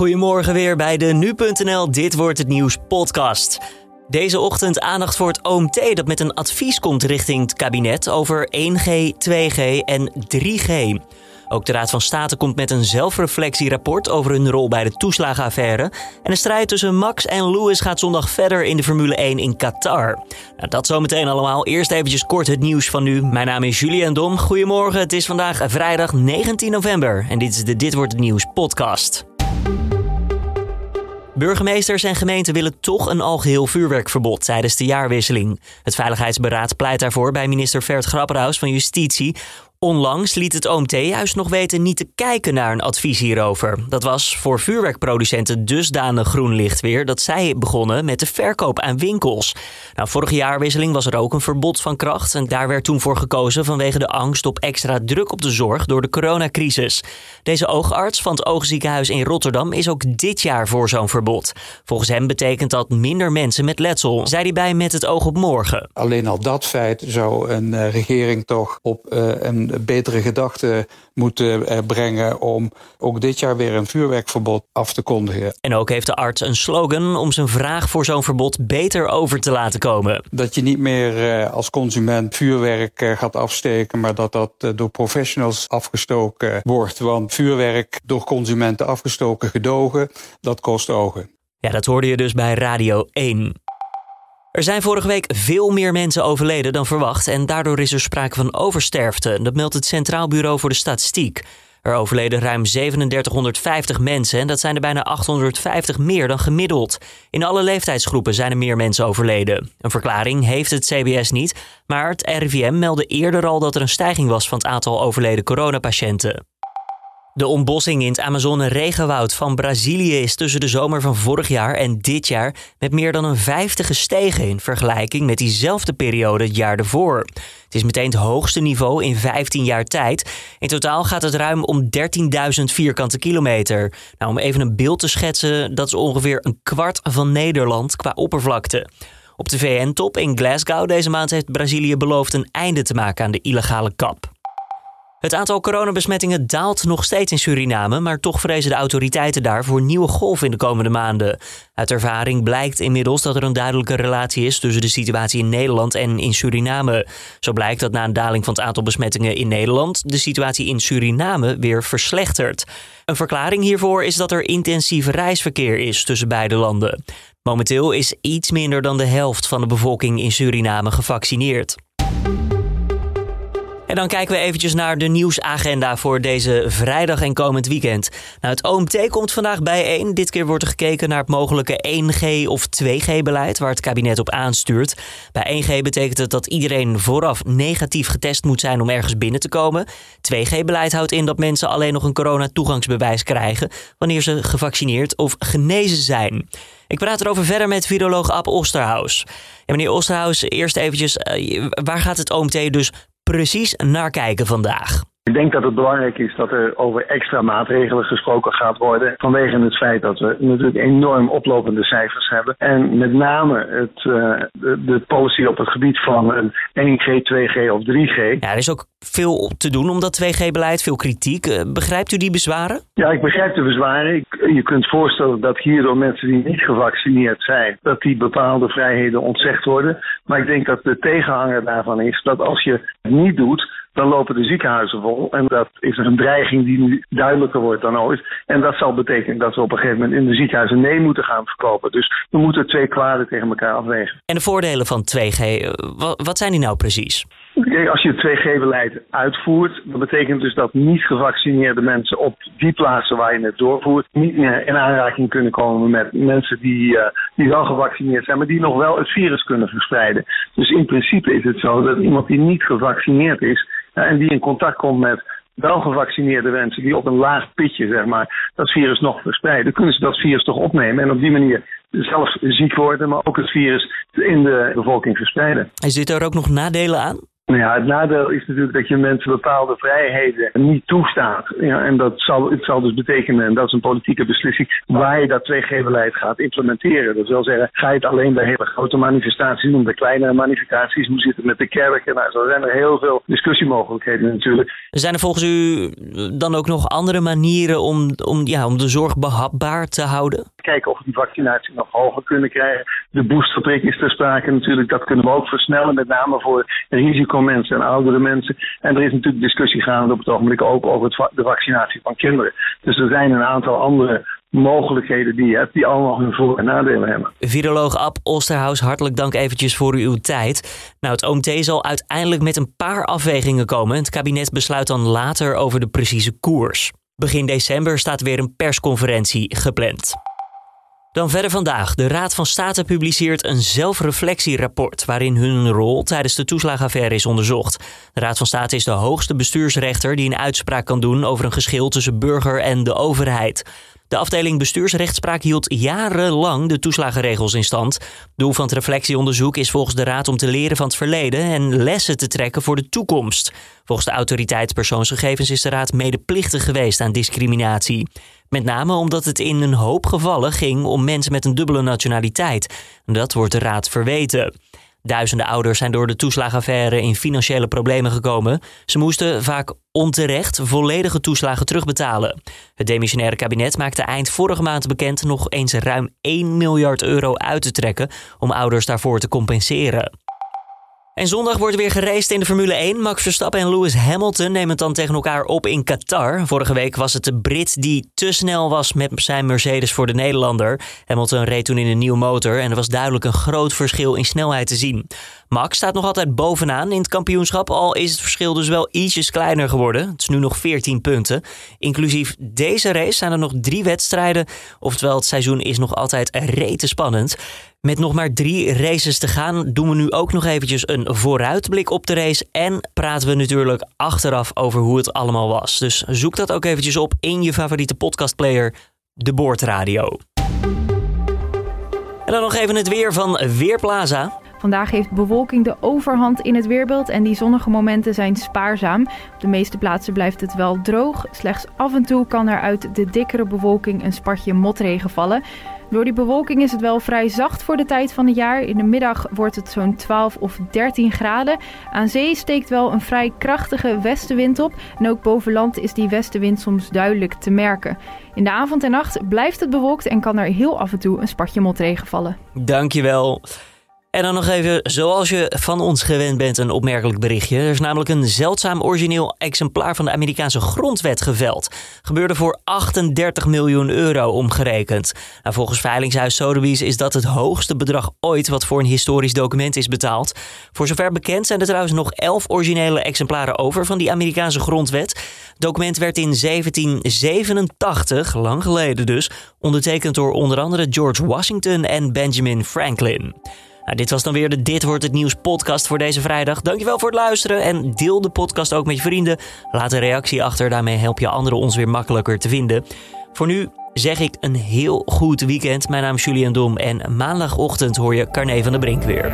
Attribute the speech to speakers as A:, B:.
A: Goedemorgen weer bij de Nu.nl Dit Wordt Het Nieuws podcast. Deze ochtend aandacht voor het OMT dat met een advies komt richting het kabinet over 1G, 2G en 3G. Ook de Raad van State komt met een zelfreflectierapport over hun rol bij de toeslagenaffaire. En de strijd tussen Max en Lewis gaat zondag verder in de Formule 1 in Qatar. Nou, dat zometeen allemaal. Eerst eventjes kort het nieuws van nu. Mijn naam is Julian Dom. Goedemorgen, het is vandaag vrijdag 19 november. En dit is de Dit Wordt Het Nieuws podcast. Burgemeesters en gemeenten willen toch een algeheel vuurwerkverbod tijdens de jaarwisseling. Het Veiligheidsberaad pleit daarvoor bij minister Vert Grapperhaus van Justitie. Onlangs liet het OMT juist nog weten niet te kijken naar een advies hierover. Dat was voor vuurwerkproducenten dusdanig groen licht weer dat zij begonnen met de verkoop aan winkels. Nou, vorige jaarwisseling was er ook een verbod van kracht en daar werd toen voor gekozen vanwege de angst op extra druk op de zorg door de coronacrisis. Deze oogarts van het Oogziekenhuis in Rotterdam is ook dit jaar voor zo'n verbod. Volgens hem betekent dat minder mensen met letsel, zei hij bij Met het oog op morgen.
B: Alleen al dat feit zou een uh, regering toch op uh, een betere gedachten moeten eh, brengen om ook dit jaar weer een vuurwerkverbod af te kondigen.
A: En ook heeft de arts een slogan om zijn vraag voor zo'n verbod beter over te laten komen.
B: Dat je niet meer eh, als consument vuurwerk eh, gaat afsteken, maar dat dat door professionals afgestoken wordt. Want vuurwerk door consumenten afgestoken gedogen, dat kost ogen.
A: Ja, dat hoorde je dus bij Radio 1. Er zijn vorige week veel meer mensen overleden dan verwacht en daardoor is er sprake van oversterfte. Dat meldt het Centraal Bureau voor de Statistiek. Er overleden ruim 3750 mensen en dat zijn er bijna 850 meer dan gemiddeld. In alle leeftijdsgroepen zijn er meer mensen overleden. Een verklaring heeft het CBS niet, maar het RIVM meldde eerder al dat er een stijging was van het aantal overleden coronapatiënten. De ontbossing in het Amazone-regenwoud van Brazilië is tussen de zomer van vorig jaar en dit jaar met meer dan een vijfde gestegen in vergelijking met diezelfde periode het jaar ervoor. Het is meteen het hoogste niveau in 15 jaar tijd. In totaal gaat het ruim om 13.000 vierkante kilometer. Nou, om even een beeld te schetsen, dat is ongeveer een kwart van Nederland qua oppervlakte. Op de VN-top in Glasgow deze maand heeft Brazilië beloofd een einde te maken aan de illegale kap. Het aantal coronabesmettingen daalt nog steeds in Suriname, maar toch vrezen de autoriteiten daar voor nieuwe golf in de komende maanden. Uit ervaring blijkt inmiddels dat er een duidelijke relatie is tussen de situatie in Nederland en in Suriname. Zo blijkt dat na een daling van het aantal besmettingen in Nederland de situatie in Suriname weer verslechtert. Een verklaring hiervoor is dat er intensief reisverkeer is tussen beide landen. Momenteel is iets minder dan de helft van de bevolking in Suriname gevaccineerd. En dan kijken we eventjes naar de nieuwsagenda voor deze vrijdag en komend weekend. Nou, het OMT komt vandaag bijeen. Dit keer wordt er gekeken naar het mogelijke 1G of 2G-beleid waar het kabinet op aanstuurt. Bij 1G betekent het dat iedereen vooraf negatief getest moet zijn om ergens binnen te komen. 2G-beleid houdt in dat mensen alleen nog een corona-toegangsbewijs krijgen wanneer ze gevaccineerd of genezen zijn. Ik praat erover verder met viroloog Ab Osterhaus. Ja, meneer Osterhaus, eerst eventjes, uh, waar gaat het OMT dus precies naar kijken vandaag?
C: Ik denk dat het belangrijk is dat er over extra maatregelen gesproken gaat worden. Vanwege het feit dat we natuurlijk enorm oplopende cijfers hebben. En met name het, uh, de, de, policy op het gebied van een 1G, 2G of 3G.
A: Ja, er is ook veel te doen om dat 2G-beleid, veel kritiek. Uh, begrijpt u die bezwaren?
C: Ja, ik begrijp de bezwaren. Ik, je kunt voorstellen dat hierdoor mensen die niet gevaccineerd zijn, dat die bepaalde vrijheden ontzegd worden. Maar ik denk dat de tegenhanger daarvan is dat als je het niet doet dan lopen de ziekenhuizen vol. En dat is een dreiging die nu duidelijker wordt dan ooit. En dat zal betekenen dat we op een gegeven moment in de ziekenhuizen nee moeten gaan verkopen. Dus we moeten twee kwaden tegen elkaar afwegen.
A: En de voordelen van 2G, wat zijn die nou precies?
C: Als je het 2G-beleid uitvoert, dan betekent dus dat niet gevaccineerde mensen op die plaatsen waar je het doorvoert, niet meer in aanraking kunnen komen met mensen die, uh, die wel gevaccineerd zijn, maar die nog wel het virus kunnen verspreiden. Dus in principe is het zo dat iemand die niet gevaccineerd is uh, en die in contact komt met wel gevaccineerde mensen die op een laag pitje, zeg maar, dat virus nog verspreiden, kunnen ze dat virus toch opnemen en op die manier zelf ziek worden, maar ook het virus in de bevolking verspreiden.
A: Zit er ook nog nadelen aan?
C: Nou ja, het nadeel is natuurlijk dat je mensen bepaalde vrijheden niet toestaat. Ja, en dat zal, het zal dus betekenen, en dat is een politieke beslissing, waar je dat 2G-beleid gaat implementeren. Dat wil zeggen, ga je het alleen bij hele grote manifestaties doen, bij kleinere manifestaties, hoe zit het met de kerken? Nou, zo zijn er heel veel discussiemogelijkheden natuurlijk.
A: Zijn er volgens u dan ook nog andere manieren om, om, ja, om de zorg behapbaar te houden?
C: Kijken of we die vaccinatie nog hoger kunnen krijgen. De boosterprik is ter sprake natuurlijk, dat kunnen we ook versnellen, met name voor risicomensen en oudere mensen. En er is natuurlijk discussie gaande op het ogenblik ook over het, de vaccinatie van kinderen. Dus er zijn een aantal andere mogelijkheden die je hebt, die allemaal hun voor- en nadelen hebben.
A: Viroloog Ab Osterhaus, hartelijk dank eventjes voor uw tijd. Nou, het OMT zal uiteindelijk met een paar afwegingen komen. Het kabinet besluit dan later over de precieze koers. Begin december staat weer een persconferentie gepland. Dan verder vandaag. De Raad van State publiceert een zelfreflectierapport waarin hun rol tijdens de toeslagaffaire is onderzocht. De Raad van State is de hoogste bestuursrechter die een uitspraak kan doen over een geschil tussen burger en de overheid. De afdeling bestuursrechtspraak hield jarenlang de toeslagenregels in stand. Doel van het reflectieonderzoek is volgens de Raad om te leren van het verleden en lessen te trekken voor de toekomst. Volgens de autoriteit persoonsgegevens is de Raad medeplichtig geweest aan discriminatie. Met name omdat het in een hoop gevallen ging om mensen met een dubbele nationaliteit. Dat wordt de Raad verweten. Duizenden ouders zijn door de toeslagaffaire in financiële problemen gekomen. Ze moesten vaak onterecht volledige toeslagen terugbetalen. Het demissionaire kabinet maakte eind vorige maand bekend nog eens ruim 1 miljard euro uit te trekken om ouders daarvoor te compenseren. En zondag wordt weer geraced in de Formule 1. Max Verstappen en Lewis Hamilton nemen het dan tegen elkaar op in Qatar. Vorige week was het de Brit die te snel was met zijn Mercedes voor de Nederlander. Hamilton reed toen in een nieuwe motor en er was duidelijk een groot verschil in snelheid te zien. Max staat nog altijd bovenaan in het kampioenschap, al is het verschil dus wel ietsjes kleiner geworden. Het is nu nog 14 punten. Inclusief deze race zijn er nog drie wedstrijden, oftewel het seizoen is nog altijd rete spannend. Met nog maar drie races te gaan, doen we nu ook nog eventjes een vooruitblik op de race. En praten we natuurlijk achteraf over hoe het allemaal was. Dus zoek dat ook eventjes op in je favoriete podcastplayer, de Boordradio. En dan nog even het weer van Weerplaza.
D: Vandaag heeft bewolking de overhand in het weerbeeld en die zonnige momenten zijn spaarzaam. Op de meeste plaatsen blijft het wel droog. Slechts af en toe kan er uit de dikkere bewolking een spatje motregen vallen. Door die bewolking is het wel vrij zacht voor de tijd van het jaar. In de middag wordt het zo'n 12 of 13 graden. Aan zee steekt wel een vrij krachtige westenwind op. En ook boven land is die westenwind soms duidelijk te merken. In de avond en nacht blijft het bewolkt en kan er heel af en toe een spatje motregen vallen.
A: Dankjewel. En dan nog even, zoals je van ons gewend bent, een opmerkelijk berichtje. Er is namelijk een zeldzaam origineel exemplaar van de Amerikaanse grondwet geveld. Gebeurde voor 38 miljoen euro omgerekend. Nou, volgens Veilingshuis Sotheby's is dat het hoogste bedrag ooit wat voor een historisch document is betaald. Voor zover bekend zijn er trouwens nog 11 originele exemplaren over van die Amerikaanse grondwet. Het document werd in 1787, lang geleden dus, ondertekend door onder andere George Washington en Benjamin Franklin. Nou, dit was dan weer de Dit Wordt Het Nieuws podcast voor deze vrijdag. Dankjewel voor het luisteren en deel de podcast ook met je vrienden. Laat een reactie achter, daarmee help je anderen ons weer makkelijker te vinden. Voor nu zeg ik een heel goed weekend. Mijn naam is Julian Dom en maandagochtend hoor je Carne van de Brink weer.